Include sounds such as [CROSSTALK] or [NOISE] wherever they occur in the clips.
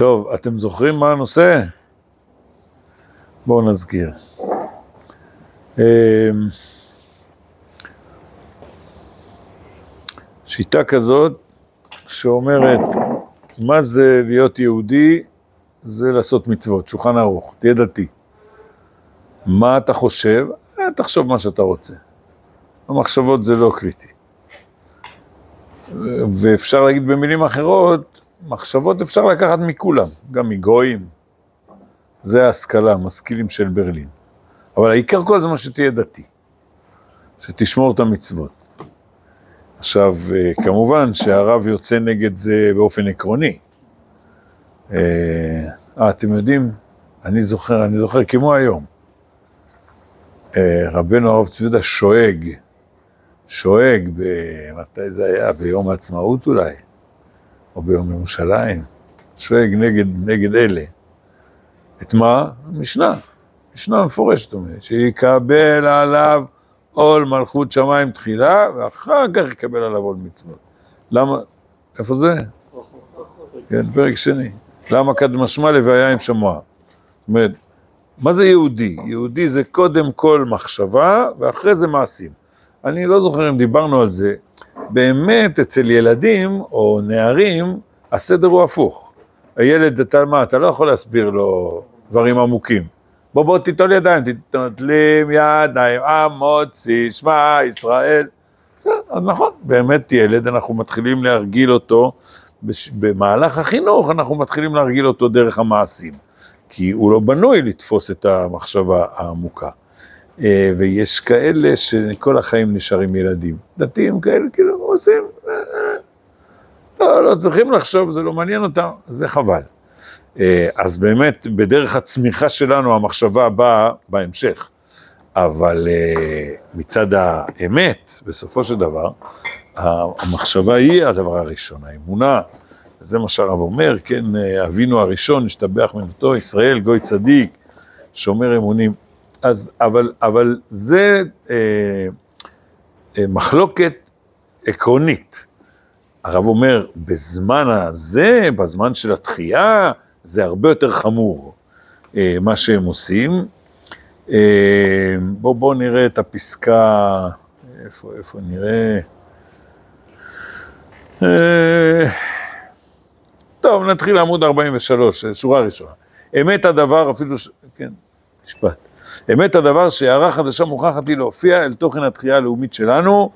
טוב, אתם זוכרים מה הנושא? בואו נזכיר. אמ, שיטה כזאת שאומרת, מה זה להיות יהודי? זה לעשות מצוות, שולחן ערוך, תהיה דתי. מה אתה חושב? אה, תחשוב מה שאתה רוצה. המחשבות זה לא קריטי. ואפשר להגיד במילים אחרות, מחשבות אפשר לקחת מכולם, גם מגויים. זה ההשכלה, המשכילים של ברלין. אבל העיקר כל הזמן שתהיה דתי, שתשמור את המצוות. עכשיו, אה, כמובן שהרב יוצא נגד זה באופן עקרוני. אה, אה אתם יודעים, אני זוכר, אני זוכר כמו היום, אה, רבנו הרב צבי יהודה שואג, שואג, מתי זה היה? ביום העצמאות אולי, או ביום ירושלים, שואג נגד, נגד אלה. את מה? המשנה, משנה מפורשת אומרת, שיקבל עליו עול מלכות שמיים תחילה, ואחר כך יקבל עליו עול מצוות. למה? איפה זה? כן, פרק שני. למה קדמשמע לוויה עם שמוע? זאת אומרת, מה זה יהודי? יהודי זה קודם כל מחשבה, ואחרי זה מעשים. אני לא זוכר אם דיברנו על זה. באמת, אצל ילדים או נערים, הסדר הוא הפוך. הילד, אתה מה, אתה לא יכול להסביר לו דברים עמוקים. בוא בוא תיטול ידיים, תיטולים ידיים, המוציא שמע ישראל. בסדר, אז נכון, באמת ילד, אנחנו מתחילים להרגיל אותו, במהלך החינוך אנחנו מתחילים להרגיל אותו דרך המעשים, כי הוא לא בנוי לתפוס את המחשבה העמוקה. אה, ויש כאלה שכל החיים נשארים ילדים. דתיים כאלה, כאילו, עושים, אה, אה, לא, לא צריכים לחשוב, זה לא מעניין אותם, זה חבל. אז באמת, בדרך הצמיחה שלנו המחשבה באה בהמשך. אבל מצד האמת, בסופו של דבר, המחשבה היא הדבר הראשון, האמונה. זה מה שהרב אומר, כן, אבינו הראשון, השתבח מנותו, ישראל, גוי צדיק, שומר אמונים. אז, אבל, אבל זה אה, אה, מחלוקת עקרונית. הרב אומר, בזמן הזה, בזמן של התחייה, זה הרבה יותר חמור, אה, מה שהם עושים. אה, בואו בוא נראה את הפסקה, איפה, איפה נראה? אה, טוב, נתחיל לעמוד 43, שורה ראשונה. אמת הדבר, אפילו, ש... כן, משפט. אמת הדבר שהערה חדשה מוכרחת לי להופיע אל תוכן התחייה הלאומית שלנו,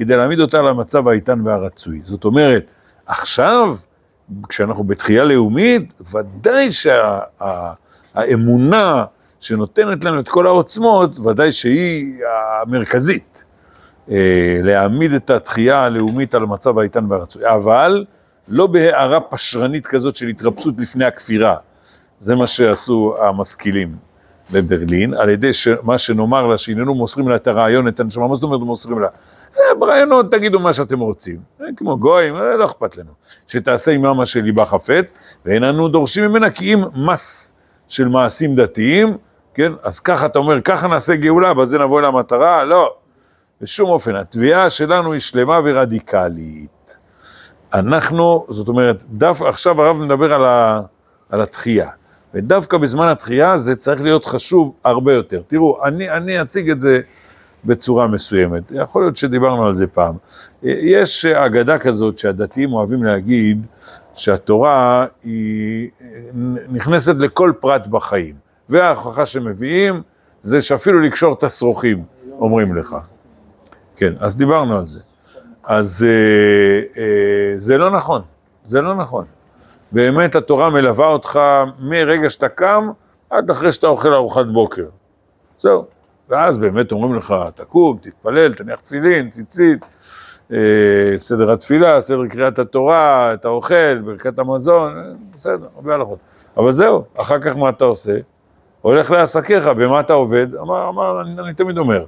כדי להעמיד אותה למצב האיתן והרצוי. זאת אומרת, עכשיו, כשאנחנו בתחייה לאומית, ודאי שהאמונה שה, שנותנת לנו את כל העוצמות, ודאי שהיא המרכזית. אה, להעמיד את התחייה הלאומית על המצב האיתן והרצוי. אבל לא בהערה פשרנית כזאת של התרפסות לפני הכפירה. זה מה שעשו המשכילים. בברלין, על ידי מה שנאמר לה, שהננו מוסרים לה את הרעיון, את הנשמה, מה זאת אומרת מוסרים לה? אה, ברעיונות תגידו מה שאתם רוצים, אה, כמו גויים, אה, לא אכפת לנו. שתעשה עימה מה שליבה חפץ, ואין אנו דורשים ממנה כי אם מס של מעשים דתיים, כן, אז ככה אתה אומר, ככה נעשה גאולה, בזה נבוא למטרה, לא, בשום אופן, התביעה שלנו היא שלמה ורדיקלית. אנחנו, זאת אומרת, דף, עכשיו הרב מדבר על, ה, על התחייה. ודווקא בזמן התחייה זה צריך להיות חשוב הרבה יותר. תראו, אני, אני אציג את זה בצורה מסוימת, יכול להיות שדיברנו על זה פעם. יש אגדה כזאת שהדתיים אוהבים להגיד שהתורה היא נכנסת לכל פרט בחיים, וההוכחה שמביאים זה שאפילו לקשור את השרוכים, אומרים לך. כן, אז דיברנו על זה. אז אה, אה, זה לא נכון, זה לא נכון. באמת התורה מלווה אותך מרגע שאתה קם עד אחרי שאתה אוכל ארוחת בוקר. זהו. ואז באמת אומרים לך, תקום, תתפלל, תניח תפילין, ציצית, אה, סדר התפילה, סדר קריאת התורה, אתה אוכל, ברכת המזון, אה, בסדר, הרבה הלכות. אבל זהו, אחר כך מה אתה עושה? הולך לעסקיך, במה אתה עובד? אמר, אמר אני, אני תמיד אומר,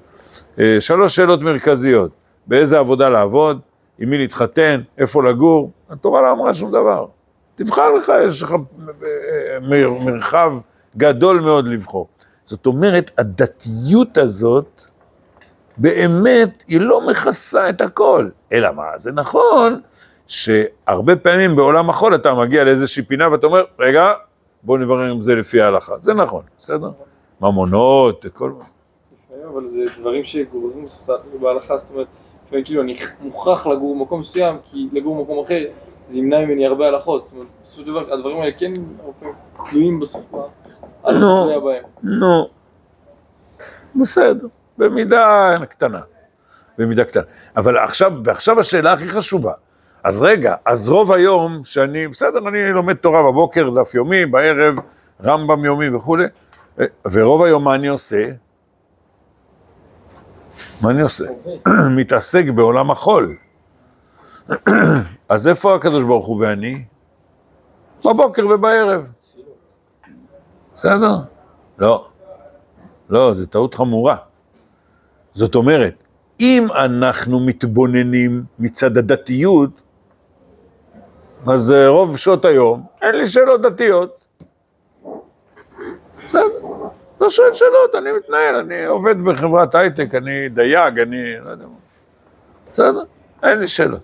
אה, שלוש שאלות מרכזיות, באיזה עבודה לעבוד, עם מי להתחתן, איפה לגור, התורה לא אמרה שום דבר. תבחר לך, יש לך מרחב גדול מאוד לבחור. זאת אומרת, הדתיות הזאת, באמת, היא לא מכסה את הכל. אלא מה, זה נכון שהרבה פעמים בעולם החול אתה מגיע לאיזושהי פינה ואתה אומר, רגע, בוא נברר אם זה לפי ההלכה. זה נכון, בסדר? ממונות, כל... אבל זה דברים שגורמים בסוף בהלכה, זאת אומרת, לפעמים כאילו אני מוכרח לגור במקום מסוים, כי לגור במקום אחר זה ימנע ממני הרבה הלכות. זאת אומרת, בסופו של דבר הדברים האלה כן תלויים בסוף בהם. נו, בסדר, במידה קטנה. במידה קטנה. אבל עכשיו, ועכשיו השאלה הכי חשובה. אז רגע, אז רוב היום שאני, בסדר, אני לומד תורה בבוקר, דף יומי, בערב, רמב"ם יומי וכולי, ורוב היום מה אני עושה? מה אני עושה? [CLEARS THROAT] מתעסק בעולם החול. [CLEARS THROAT] אז איפה הקדוש ברוך הוא ואני? בבוקר ובערב. בסדר? לא. לא, זו טעות חמורה. זאת אומרת, אם אנחנו מתבוננים מצד הדתיות, אז אה, רוב שעות היום אין לי שאלות דתיות. בסדר, לא שואל שאלות, אני מתנהל, אני עובד בחברת הייטק, אני דייג, אני לא יודע מה. בסדר, אין לי שאלות.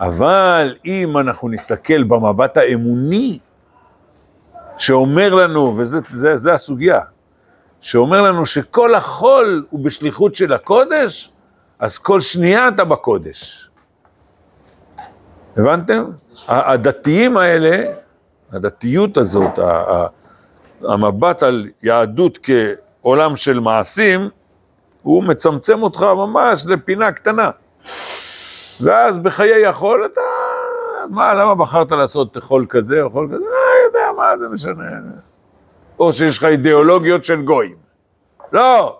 אבל אם אנחנו נסתכל במבט האמוני, שאומר לנו, וזה הסוגיה, שאומר לנו שכל החול הוא בשליחות של הקודש, אז כל שנייה אתה בקודש. הבנתם? הדתיים האלה, הדתיות הזאת, המבט על יהדות כעולם של מעשים, הוא מצמצם אותך ממש לפינה קטנה. ואז בחיי החול אתה, מה, למה בחרת לעשות חול כזה או חול כזה? לא יודע, מה זה משנה. או שיש לך אידיאולוגיות של גויים. לא.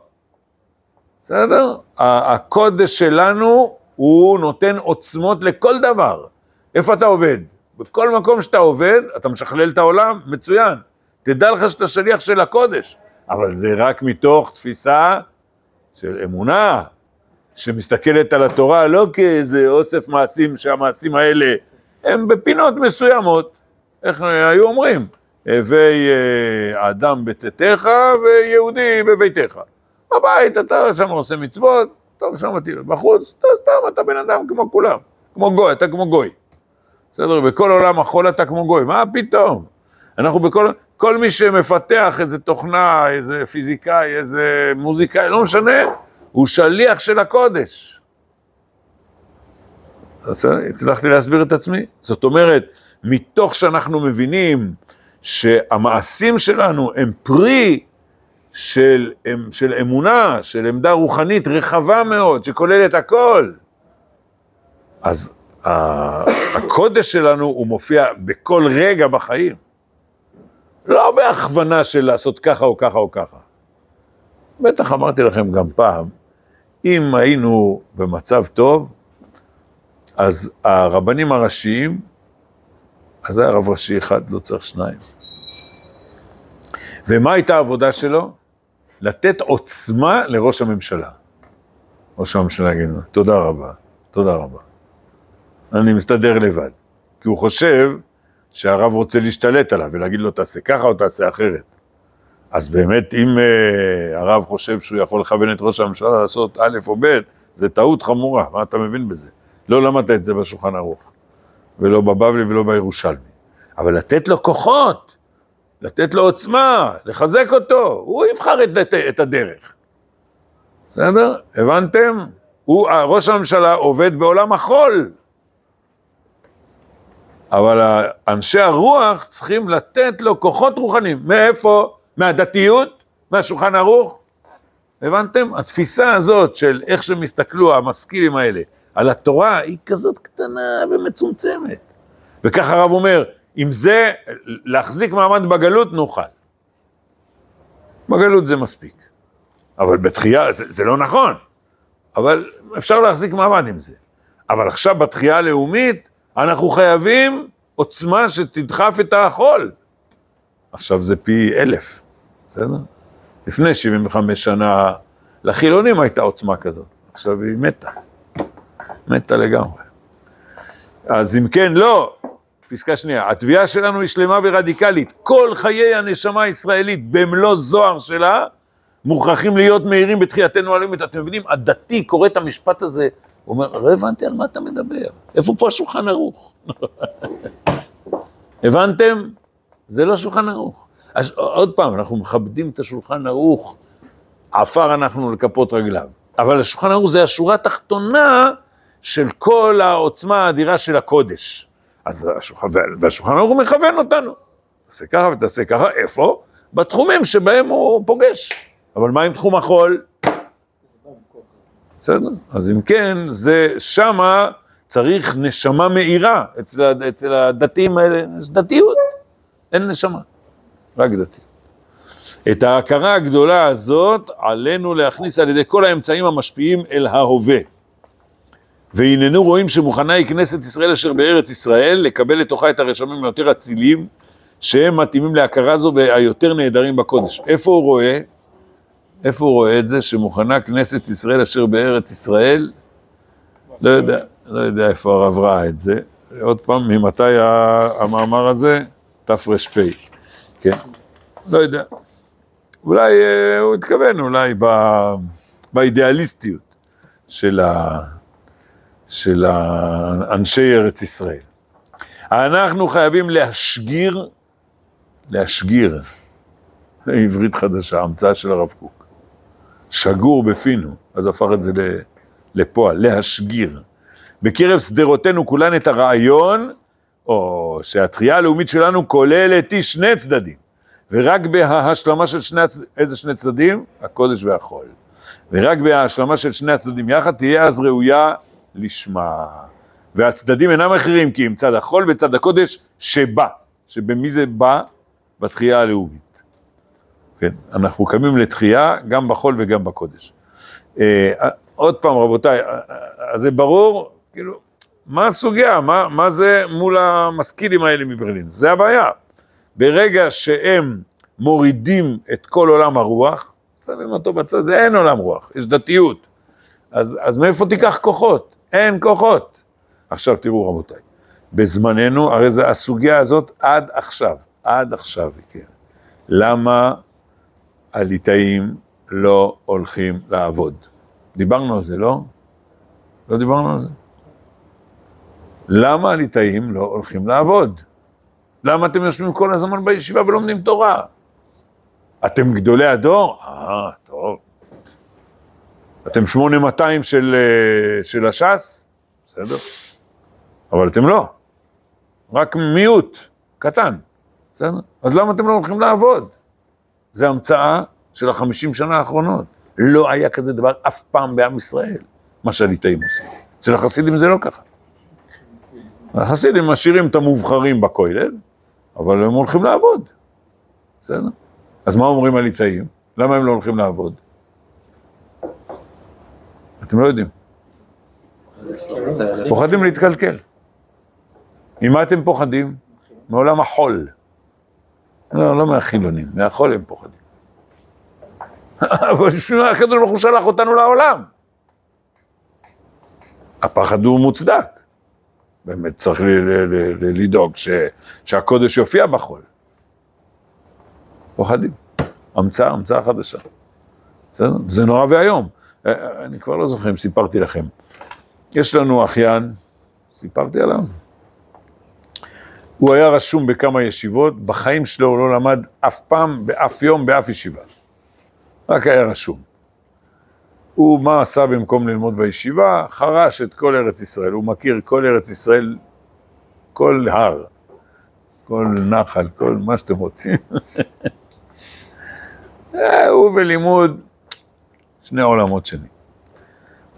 בסדר? הקודש שלנו, הוא נותן עוצמות לכל דבר. איפה אתה עובד? בכל מקום שאתה עובד, אתה משכלל את העולם, מצוין. תדע לך שאתה שליח של הקודש, אבל זה רק מתוך תפיסה של אמונה, שמסתכלת על התורה לא כאיזה אוסף מעשים, שהמעשים האלה הם בפינות מסוימות, איך היו אומרים? הווי אה, אדם בצאתך ויהודי בביתך. בבית אתה שם עושה מצוות, טוב שם. בחוץ, אתה סתם, אתה בן אדם כמו כולם. כמו גוי, אתה כמו גוי. בסדר? בכל עולם החול אתה כמו גוי. מה פתאום? אנחנו בכל... כל מי שמפתח איזה תוכנה, איזה פיזיקאי, איזה מוזיקאי, לא משנה, הוא שליח של הקודש. אז הצלחתי להסביר את עצמי. זאת אומרת, מתוך שאנחנו מבינים שהמעשים שלנו הם פרי של, של אמונה, של עמדה רוחנית רחבה מאוד, שכוללת הכל, אז הקודש שלנו הוא מופיע בכל רגע בחיים. לא בהכוונה של לעשות ככה או ככה או ככה. בטח אמרתי לכם גם פעם, אם היינו במצב טוב, אז הרבנים הראשיים, אז היה רב ראשי אחד, לא צריך שניים. ומה הייתה העבודה שלו? לתת עוצמה לראש הממשלה. ראש הממשלה יגיד לו, תודה רבה, תודה רבה. אני מסתדר לבד. כי הוא חושב שהרב רוצה להשתלט עליו ולהגיד לו, תעשה ככה או תעשה אחרת. אז באמת, אם uh, הרב חושב שהוא יכול לכוון את ראש הממשלה לעשות א' או ב', זה טעות חמורה, מה אתה מבין בזה? לא למדת את זה בשולחן ערוך, ולא בבבלי ולא בירושלמי. אבל לתת לו כוחות, לתת לו עוצמה, לחזק אותו, הוא יבחר את, את, את הדרך. בסדר? הבנתם? הוא, ראש הממשלה עובד בעולם החול. אבל אנשי הרוח צריכים לתת לו כוחות רוחניים. מאיפה? מהדתיות? מהשולחן ערוך? הבנתם? התפיסה הזאת של איך שהם הסתכלו, המשכילים האלה, על התורה, היא כזאת קטנה ומצומצמת. וכך הרב אומר, עם זה להחזיק מעמד בגלות נוכל. בגלות זה מספיק. אבל בתחייה, זה, זה לא נכון, אבל אפשר להחזיק מעמד עם זה. אבל עכשיו בתחייה הלאומית, אנחנו חייבים עוצמה שתדחף את החול. עכשיו זה פי אלף, בסדר? לפני 75 שנה לחילונים הייתה עוצמה כזאת, עכשיו היא מתה, מתה לגמרי. אז אם כן, לא, פסקה שנייה, התביעה שלנו היא שלמה ורדיקלית, כל חיי הנשמה הישראלית במלוא זוהר שלה, מוכרחים להיות מהירים בתחייתנו הלאומית. אתם מבינים, הדתי קורא את המשפט הזה הוא אומר, לא הבנתי על מה אתה מדבר, איפה פה השולחן ערוך? [LAUGHS] הבנתם? זה לא שולחן ערוך. אז עוד פעם, אנחנו מכבדים את השולחן ערוך, עפר אנחנו לכפות רגליו. אבל השולחן ערוך זה השורה התחתונה של כל העוצמה האדירה של הקודש. אז השולחן, והשולחן ערוך מכוון אותנו. תעשה ככה ותעשה ככה, איפה? בתחומים שבהם הוא פוגש. אבל מה עם תחום החול? בסדר? אז אם כן, זה שמה צריך נשמה מאירה. אצל, אצל הדתיים האלה יש דתיות, אין נשמה, רק דתיות. את ההכרה הגדולה הזאת עלינו להכניס על ידי כל האמצעים המשפיעים אל ההווה. והננו רואים שמוכנה היא כנסת ישראל אשר בארץ ישראל לקבל לתוכה את הרשמים היותר אציליים שהם מתאימים להכרה זו והיותר נהדרים בקודש. איפה הוא רואה? איפה הוא רואה את זה שמוכנה כנסת ישראל אשר בארץ ישראל? לא יודע, לא יודע איפה הרב ראה את זה. עוד פעם, ממתי המאמר הזה? תר"פ, כן? לא יודע. אולי אה, הוא התכוון, אולי באידיאליסטיות של, ה, של אנשי ארץ ישראל. אנחנו חייבים להשגיר, להשגיר, עברית חדשה, המצאה של הרב קוק. שגור בפינו, אז הפך את זה לפועל, להשגיר. בקרב שדרותינו כולן את הרעיון, או שהתחייה הלאומית שלנו כוללת היא שני צדדים. ורק בהשלמה של שני הצדדים, איזה שני צדדים? הקודש והחול. ורק בהשלמה של שני הצדדים יחד תהיה אז ראויה לשמה. והצדדים אינם אחרים כי אם צד החול וצד הקודש שבא. שבמי זה בא? בתחייה הלאומית. כן, אנחנו קמים לתחייה גם בחול וגם בקודש. אה, עוד פעם רבותיי, אה, אה, אז זה ברור, כאילו, מה הסוגיה? מה, מה זה מול המשכילים האלה מברלין? זה הבעיה. ברגע שהם מורידים את כל עולם הרוח, שמים אותו בצד, זה אין עולם רוח, יש דתיות. אז, אז מאיפה תיקח כוחות? אין כוחות. עכשיו תראו רבותיי, בזמננו, הרי זה הסוגיה הזאת עד עכשיו, עד עכשיו, כן. למה הליטאים לא הולכים לעבוד? דיברנו על זה, לא? לא דיברנו על זה? למה הליטאים לא הולכים לעבוד? למה אתם יושבים כל הזמן בישיבה ולומדים תורה? אתם גדולי הדור? אה. אתם 8200 של, אה, של הש"ס? בסדר. אבל אתם לא. רק מיעוט, קטן. בסדר? אז למה אתם לא הולכים לעבוד? זה המצאה של החמישים שנה האחרונות. לא היה כזה דבר אף פעם בעם ישראל, מה שהליטאים עושים. אצל החסידים זה לא ככה. החסידים משאירים את המובחרים בכולל, אבל הם הולכים לעבוד, בסדר? אז מה אומרים הליטאים? למה הם לא הולכים לעבוד? אתם לא יודעים. פוחדים להתקלקל. ממה אתם פוחדים? מעולם החול. לא, לא מהחילונים, מהחול הם פוחדים. [LAUGHS] אבל בשביל הקדוש ברוך הוא שלח אותנו לעולם? הפחד הוא מוצדק. באמת צריך לדאוג שהקודש יופיע בחול. פוחדים. המצאה, המצאה חדשה. בסדר? זה נורא ואיום. אה, אה, אני כבר לא זוכר אם סיפרתי לכם. יש לנו אחיין, סיפרתי עליו. הוא היה רשום בכמה ישיבות, בחיים שלו הוא לא למד אף פעם, באף יום, באף ישיבה. רק היה רשום. הוא, מה עשה במקום ללמוד בישיבה? חרש את כל ארץ ישראל. הוא מכיר כל ארץ ישראל, כל הר, כל נחל, כל מה שאתם רוצים. [LAUGHS] אה, הוא ולימוד, שני עולמות שני.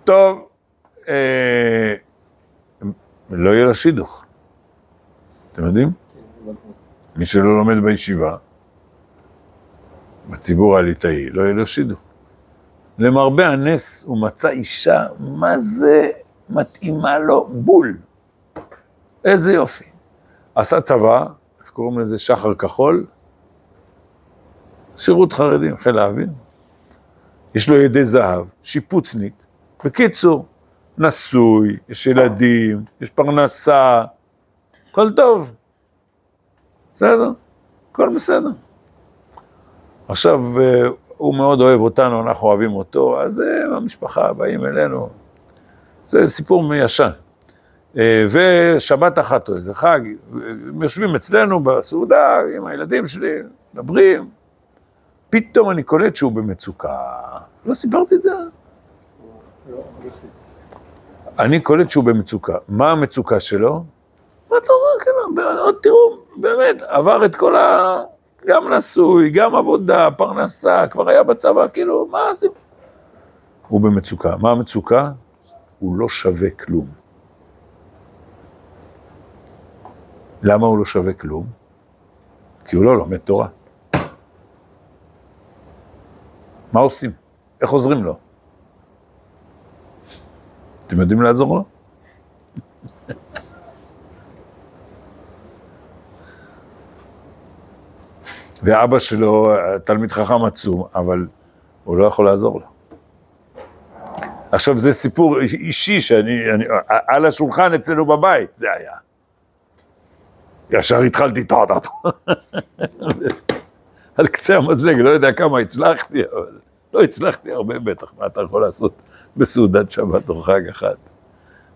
טוב, אה, לא יהיה לו שידוך. אתם יודעים? מי שלא לומד בישיבה, בציבור הליטאי, לא יהיה לו שידוך. למרבה הנס הוא מצא אישה, מה זה מתאימה לו בול. איזה יופי. עשה צבא, איך קוראים לזה? שחר כחול. שירות חרדים, חיל האוויר. יש לו ידי זהב, שיפוצניק. בקיצור, נשוי, יש ילדים, יש פרנסה, הכל טוב. בסדר? הכל בסדר. עכשיו, הוא מאוד אוהב אותנו, אנחנו אוהבים אותו, אז הם, המשפחה באים אלינו. זה סיפור מישן. אה, ושבת אחת או איזה חג, הם יושבים אצלנו בסעודה עם הילדים שלי, מדברים, פתאום אני קולט שהוא במצוקה. לא סיפרתי את זה? לא, לא. אני קולט שהוא במצוקה. מה המצוקה שלו? מה אתה אומר כאן? עוד תראו, באמת, עבר את כל ה... גם נשוי, גם עבודה, פרנסה, כבר היה בצבא, כאילו, מה עושים? הוא במצוקה. מה המצוקה? הוא לא שווה כלום. למה הוא לא שווה כלום? כי הוא לא לומד תורה. מה עושים? איך עוזרים לו? אתם יודעים לעזור לו? ואבא שלו תלמיד חכם עצום, אבל הוא לא יכול לעזור לו. עכשיו, זה סיפור אישי שאני, אני, על השולחן אצלנו בבית, זה היה. ישר התחלתי טה-טה-טה. [LAUGHS] על קצה המזלג, לא יודע כמה הצלחתי, אבל לא הצלחתי הרבה בטח, מה אתה יכול לעשות בסעודת שבת או חג אחד.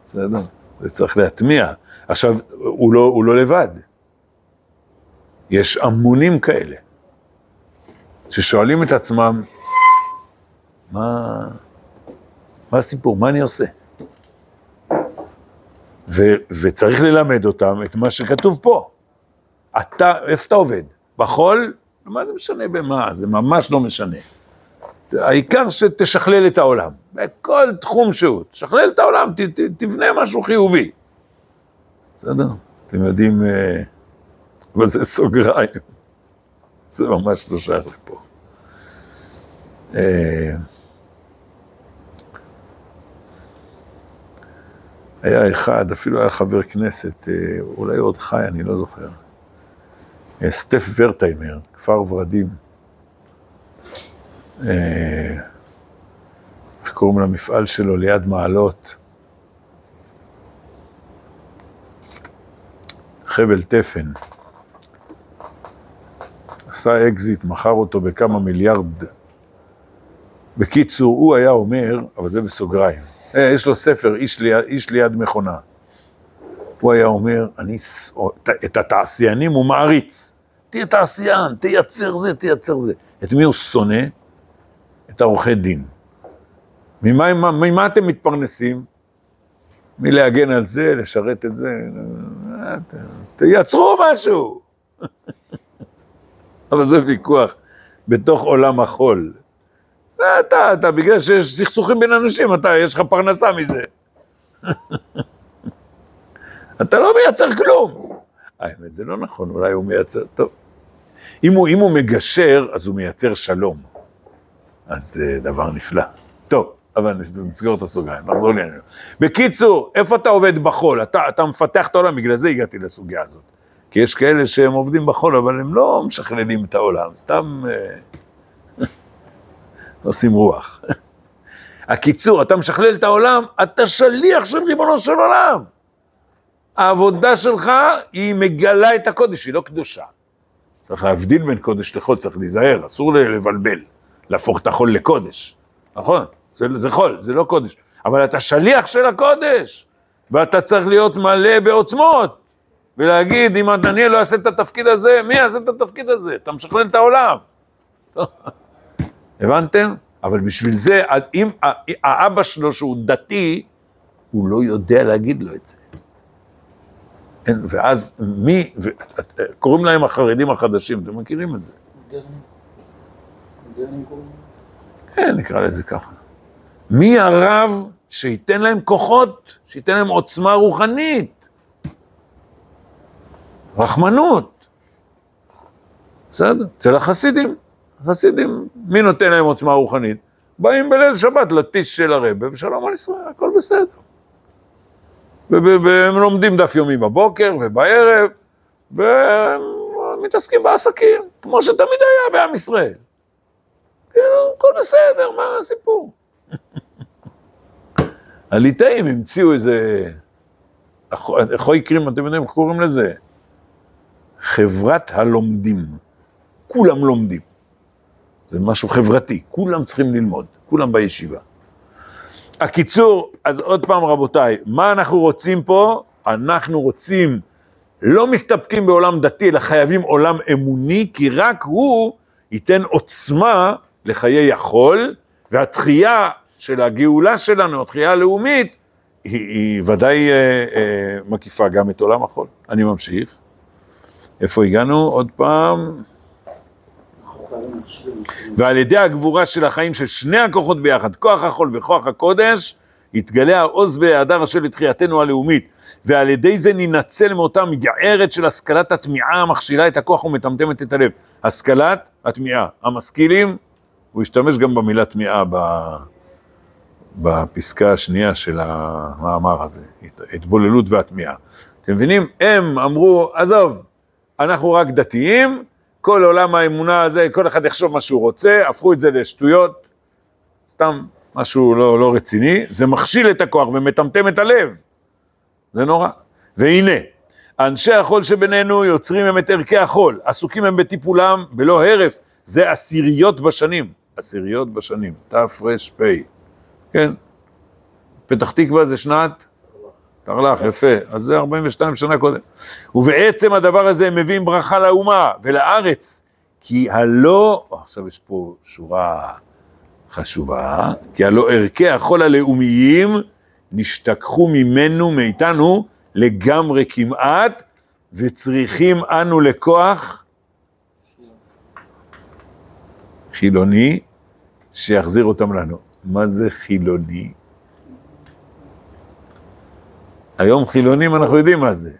בסדר? זה צריך להטמיע. עכשיו, הוא לא, הוא לא לבד. יש המונים כאלה, ששואלים את עצמם, מה, מה הסיפור? מה אני עושה? ו, וצריך ללמד אותם את מה שכתוב פה. אתה, איפה אתה עובד? בחול? מה זה משנה במה? זה ממש לא משנה. העיקר שתשכלל את העולם, בכל תחום שהוא, תשכלל את העולם, ת, ת, תבנה משהו חיובי. בסדר? אתם יודעים, אה, אבל זה סוגריים, [LAUGHS] זה ממש לא שייך לפה. אה, היה אחד, אפילו היה חבר כנסת, אה, אולי עוד חי, אני לא זוכר. סטף ורטיימר, כפר ורדים. איך קוראים למפעל שלו ליד מעלות? חבל תפן. עשה אקזיט, מכר אותו בכמה מיליארד. בקיצור, הוא היה אומר, אבל זה בסוגריים, אה, יש לו ספר, איש ליד, איש ליד מכונה. הוא היה אומר, אני, את התעשיינים הוא מעריץ. תהיה תעשיין, תייצר זה, תייצר זה. את מי הוא שונא? את העורכי דין. ממה, ממה אתם מתפרנסים? מלהגן על זה, לשרת את זה, תייצרו משהו. [LAUGHS] אבל זה ויכוח בתוך עולם החול. אתה, אתה, בגלל שיש סכסוכים בין אנשים, אתה, יש לך פרנסה מזה. [LAUGHS] אתה לא מייצר כלום. האמת, זה לא נכון, אולי הוא מייצר, טוב. אם הוא, אם הוא מגשר, אז הוא מייצר שלום. אז זה דבר נפלא. טוב, אבל נסגור את הסוגריים, נחזור לעניין. בקיצור, איפה אתה עובד בחול? אתה, אתה מפתח את העולם, בגלל זה הגעתי לסוגיה הזאת. כי יש כאלה שהם עובדים בחול, אבל הם לא משכללים את העולם, סתם אה, [LAUGHS] עושים רוח. [LAUGHS] הקיצור, אתה משכלל את העולם, אתה שליח של ריבונו של עולם. העבודה שלך היא מגלה את הקודש, היא לא קדושה. צריך להבדיל בין קודש לחול, צריך להיזהר, אסור לבלבל, להפוך את החול לקודש, נכון? זה, זה חול, זה לא קודש. אבל אתה שליח של הקודש, ואתה צריך להיות מלא בעוצמות, ולהגיד, אם דניאל לא יעשה את התפקיד הזה, מי יעשה את התפקיד הזה? אתה משכלל את העולם. [LAUGHS] הבנתם? אבל בשביל זה, אם האבא שלו שהוא דתי, הוא לא יודע להגיד לו את זה. ואז מי, קוראים להם החרדים החדשים, אתם מכירים את זה? מודרנים קוראים? כן, נקרא לזה ככה. מי הרב שייתן להם כוחות, שייתן להם עוצמה רוחנית? רחמנות. בסדר, אצל החסידים, החסידים, מי נותן להם עוצמה רוחנית? באים בליל שבת לטיש של הרבה, ושלום על ישראל, הכל בסדר. והם לומדים דף יומי בבוקר ובערב, ומתעסקים בעסקים, כמו שתמיד היה בעם ישראל. כאילו, הכל בסדר, מה הסיפור? [LAUGHS] הליטאים המציאו איזה... אחוי קרים, אתם יודעים איך קוראים לזה? חברת הלומדים. כולם לומדים. זה משהו חברתי, כולם צריכים ללמוד, כולם בישיבה. הקיצור, אז עוד פעם רבותיי, מה אנחנו רוצים פה? אנחנו רוצים, לא מסתפקים בעולם דתי, אלא חייבים עולם אמוני, כי רק הוא ייתן עוצמה לחיי החול, והתחייה של הגאולה שלנו, התחייה הלאומית, היא, היא ודאי אה, אה, מקיפה גם את עולם החול. אני ממשיך. איפה הגענו? עוד פעם. ועל ידי הגבורה של החיים של שני הכוחות ביחד, כוח החול וכוח הקודש, יתגלה העוז וההדר אשר לתחייתנו הלאומית, ועל ידי זה ננצל מאותה מגערת של השכלת התמיעה המכשילה את הכוח ומטמטמת את הלב. השכלת התמיעה. המשכילים, הוא השתמש גם במילה תמיעה ב... בפסקה השנייה של המאמר הזה, התבוללות והתמיעה. אתם מבינים? הם אמרו, עזוב, אנחנו רק דתיים, כל עולם האמונה הזה, כל אחד יחשוב מה שהוא רוצה, הפכו את זה לשטויות, סתם משהו לא, לא רציני, זה מכשיל את הכוח ומטמטם את הלב. זה נורא. והנה, אנשי החול שבינינו יוצרים הם את ערכי החול, עסוקים הם בטיפולם בלא הרף, זה עשיריות בשנים, עשיריות בשנים, תר"פ, כן. פתח תקווה זה שנת תרל"ח, יפה, אז זה 42 שנה קודם. ובעצם הדבר הזה הם מביאים ברכה לאומה ולארץ, כי הלא, עכשיו יש פה שורה חשובה, כי הלא ערכי החול הלאומיים נשתכחו ממנו, מאיתנו, לגמרי כמעט, וצריכים אנו לכוח חילוני שיחזיר אותם לנו. מה זה חילוני? היום חילונים אנחנו יודעים מה זה.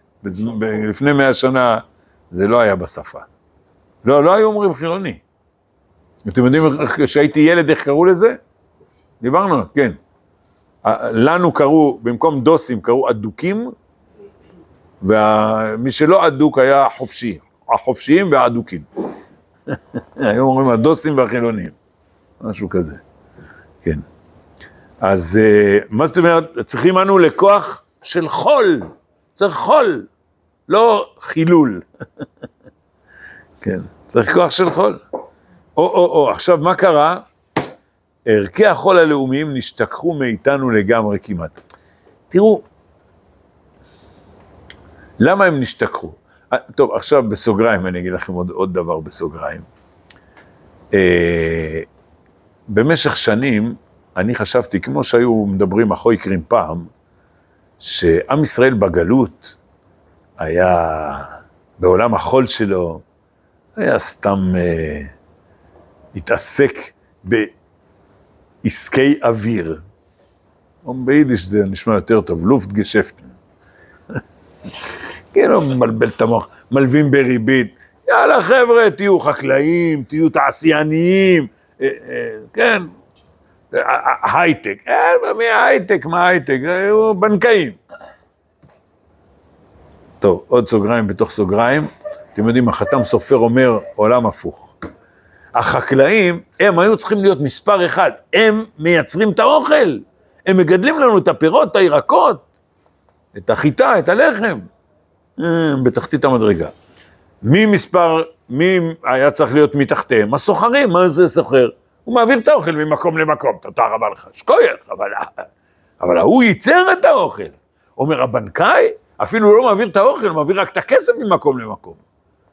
לפני מאה שנה זה לא היה בשפה. לא, לא היו אומרים חילוני. אתם יודעים כשהייתי ילד איך קראו לזה? דיברנו, כן. לנו קראו, במקום דוסים קראו אדוקים, ומי שלא אדוק היה חופשי, החופשיים והאדוקים. [LAUGHS] היום אומרים הדוסים והחילונים, משהו כזה, כן. אז אה, מה זאת אומרת, צריכים אנו לכוח של חול, צריך חול, לא חילול. [LAUGHS] כן, צריך כוח של חול. או, או, או, עכשיו מה קרה? ערכי החול הלאומיים נשתכחו מאיתנו לגמרי כמעט. תראו, למה הם נשתכחו? אה, טוב, עכשיו בסוגריים, אני אגיד לכם עוד, עוד דבר בסוגריים. אה, במשך שנים, אני חשבתי, כמו שהיו מדברים החויקרים פעם, שעם ישראל בגלות היה, בעולם החול שלו, היה סתם אה, התעסק בעסקי אוויר. ביידיש זה נשמע יותר טוב, לופט גשפטן. [LAUGHS] כאילו מבלבל את המוח, מלווים בריבית. יאללה חבר'ה, תהיו חקלאים, תהיו תעשייניים, אה, כן, הייטק, אה, מי הייטק, מה הייטק? היו בנקאים. טוב, עוד סוגריים בתוך סוגריים. אתם יודעים, החתם סופר אומר עולם הפוך. החקלאים, הם היו צריכים להיות מספר אחד, הם מייצרים את האוכל, הם מגדלים לנו את הפירות, את הירקות, את החיטה, את הלחם. הם בתחתית המדרגה. מי מספר, מי היה צריך להיות מתחתיהם? הסוחרים, מה זה סוחר? הוא מעביר את האוכל ממקום למקום, תודה רבה לך, שכוייך, אבל, אבל ההוא ייצר את האוכל. אומר הבנקאי, אפילו לא מעביר את האוכל, הוא מעביר רק את הכסף ממקום למקום.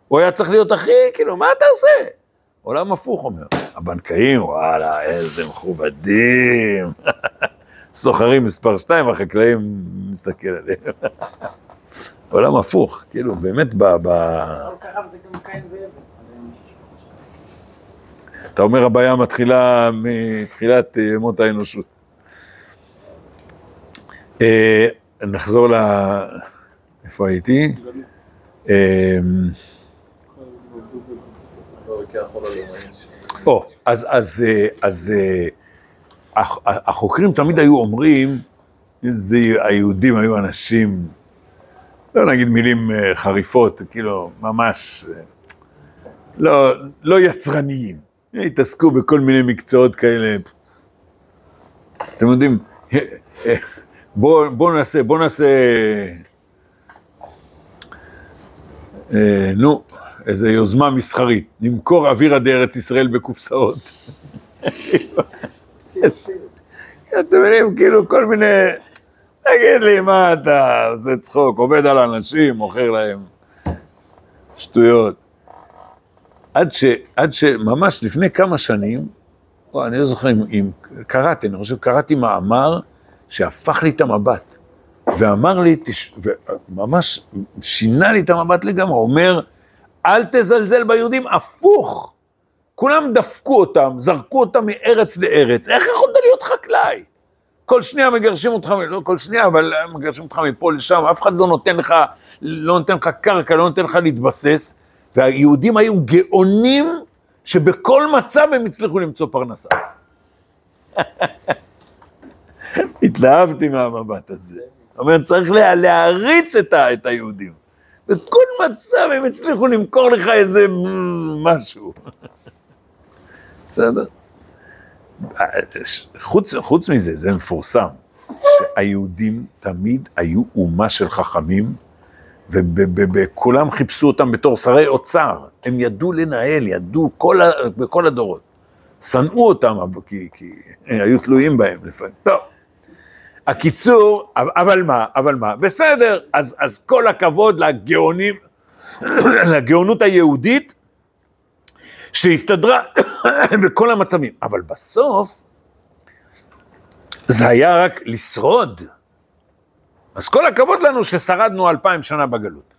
הוא היה צריך להיות הכי, כאילו, מה אתה עושה? עולם הפוך אומר. הבנקאים, וואלה, איזה מכובדים. [LAUGHS] סוחרים מספר שתיים, החקלאים מסתכל עליהם. [LAUGHS] עולם הפוך, כאילו, באמת ב... ב... אתה אומר הבעיה מתחילה מתחילת אה, ימות האנושות. אה, נחזור ל... איפה הייתי? אה, או, אז, החוקרים תמיד היו אומרים, היהודים היו אנשים, לא נגיד מילים חריפות, כאילו, ממש, לא, לא יצרניים. התעסקו בכל מיני מקצועות כאלה. אתם יודעים, בואו בוא נעשה, בואו נעשה, אה, נו, איזו יוזמה מסחרית, נמכור אווירה דארץ ישראל בקופסאות. [LAUGHS] [LAUGHS] אתם מבינים, כאילו כל מיני... תגיד לי, מה אתה עושה צחוק, עובד על אנשים, מוכר להם שטויות. עד, ש, עד שממש לפני כמה שנים, או, אני לא זוכר אם, אם קראתי, אני חושב קראתי מאמר שהפך לי את המבט. ואמר לי, תש... וממש שינה לי את המבט לגמרי, אומר, אל תזלזל ביהודים, הפוך. כולם דפקו אותם, זרקו אותם מארץ לארץ. איך יכולת להיות חקלאי? כל שנייה מגרשים אותך, לא כל שנייה, אבל מגרשים אותך מפה לשם, אף אחד לא נותן לך, לא נותן לך קרקע, לא נותן לך להתבסס, והיהודים היו גאונים שבכל מצב הם הצליחו למצוא פרנסה. [LAUGHS] התלהבתי מהמבט הזה. זאת אומרת, צריך לה, להעריץ את, ה, את היהודים. בכל מצב הם הצליחו למכור לך איזה משהו. [LAUGHS] בסדר? חוץ, חוץ מזה, זה מפורסם, שהיהודים תמיד היו אומה של חכמים, וכולם חיפשו אותם בתור שרי אוצר. הם ידעו לנהל, ידעו כל, בכל הדורות. שנאו אותם, כי, כי היו תלויים בהם לפעמים. טוב. הקיצור, אבל מה, אבל מה, בסדר, אז, אז כל הכבוד לגאונים, [COUGHS] לגאונות היהודית, שהסתדרה [COUGHS] בכל המצבים, אבל בסוף, זה היה רק לשרוד. אז כל הכבוד לנו ששרדנו אלפיים שנה בגלות.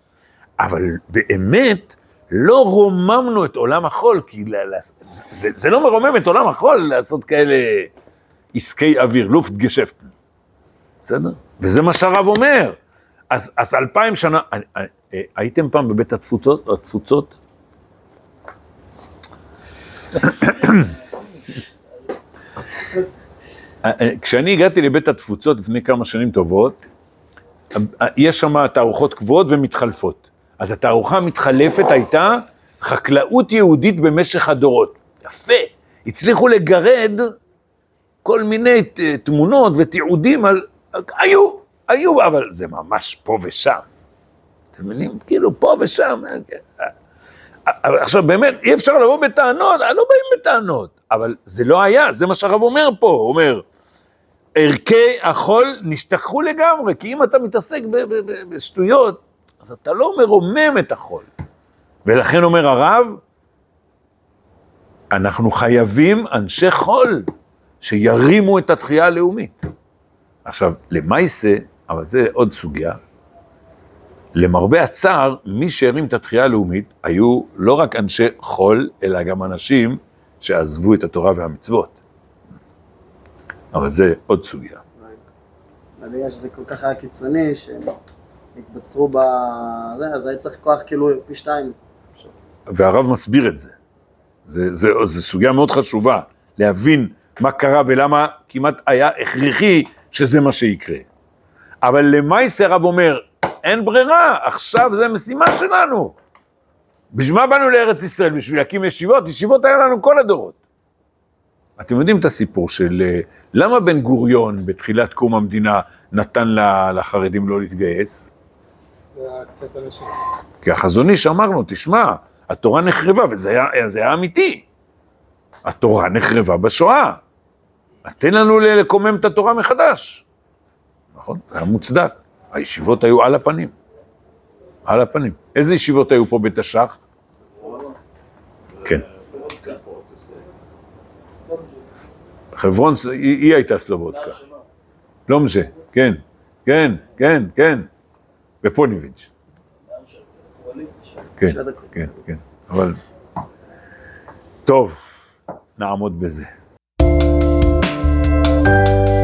אבל באמת, לא רוממנו את עולם החול, כי זה, זה, זה לא מרומם את עולם החול לעשות כאלה עסקי אוויר, לופט גשפטן. בסדר? וזה מה שהרב אומר. אז, אז אלפיים שנה, הייתם פעם בבית התפוצות? התפוצות? כשאני הגעתי לבית התפוצות לפני כמה שנים טובות, יש שם תערוכות קבועות ומתחלפות. אז התערוכה המתחלפת הייתה חקלאות יהודית במשך הדורות. יפה. הצליחו לגרד כל מיני תמונות ותיעודים על היו, היו, אבל זה ממש פה ושם. אתם מבינים? כאילו פה ושם. עכשיו באמת, אי אפשר לבוא בטענות, לא באים בטענות, אבל זה לא היה, זה מה שהרב אומר פה, הוא אומר, ערכי החול נשתכחו לגמרי, כי אם אתה מתעסק בשטויות, אז אתה לא מרומם את החול. ולכן אומר הרב, אנחנו חייבים אנשי חול שירימו את התחייה הלאומית. עכשיו, למעשה, אבל זה עוד סוגיה, למרבה הצער, מי שהרים את התחייה הלאומית היו לא רק אנשי חול, אלא גם אנשים שעזבו את התורה והמצוות. אבל זה עוד סוגיה. בגלל שזה כל כך היה קיצוני, שהם התבצרו בזה, אז היה צריך כוח כאילו פי שתיים. והרב מסביר את זה. זה, זה, זה סוגיה מאוד חשובה, להבין מה קרה ולמה כמעט היה הכרחי שזה מה שיקרה. אבל למעשה הרב אומר, אין ברירה, עכשיו זה משימה שלנו. בשביל מה באנו לארץ ישראל? בשביל להקים ישיבות? ישיבות היה לנו כל הדורות. אתם יודעים את הסיפור של אה, למה בן גוריון בתחילת קום המדינה נתן לחרדים לא להתגייס? כי החזון איש אמרנו, תשמע, התורה נחרבה, וזה היה, היה אמיתי. התורה נחרבה בשואה. תן לנו לקומם את התורה מחדש. נכון? זה היה מוצדק. הישיבות היו על הפנים. על הפנים. איזה ישיבות היו פה בתש"ח? כן. חברון, היא, הייתה סלובודקה. משנה, כן, כן, כן, כן. בפוניביץ'. כן, כן, כן. אבל... טוב, נעמוד בזה. thank you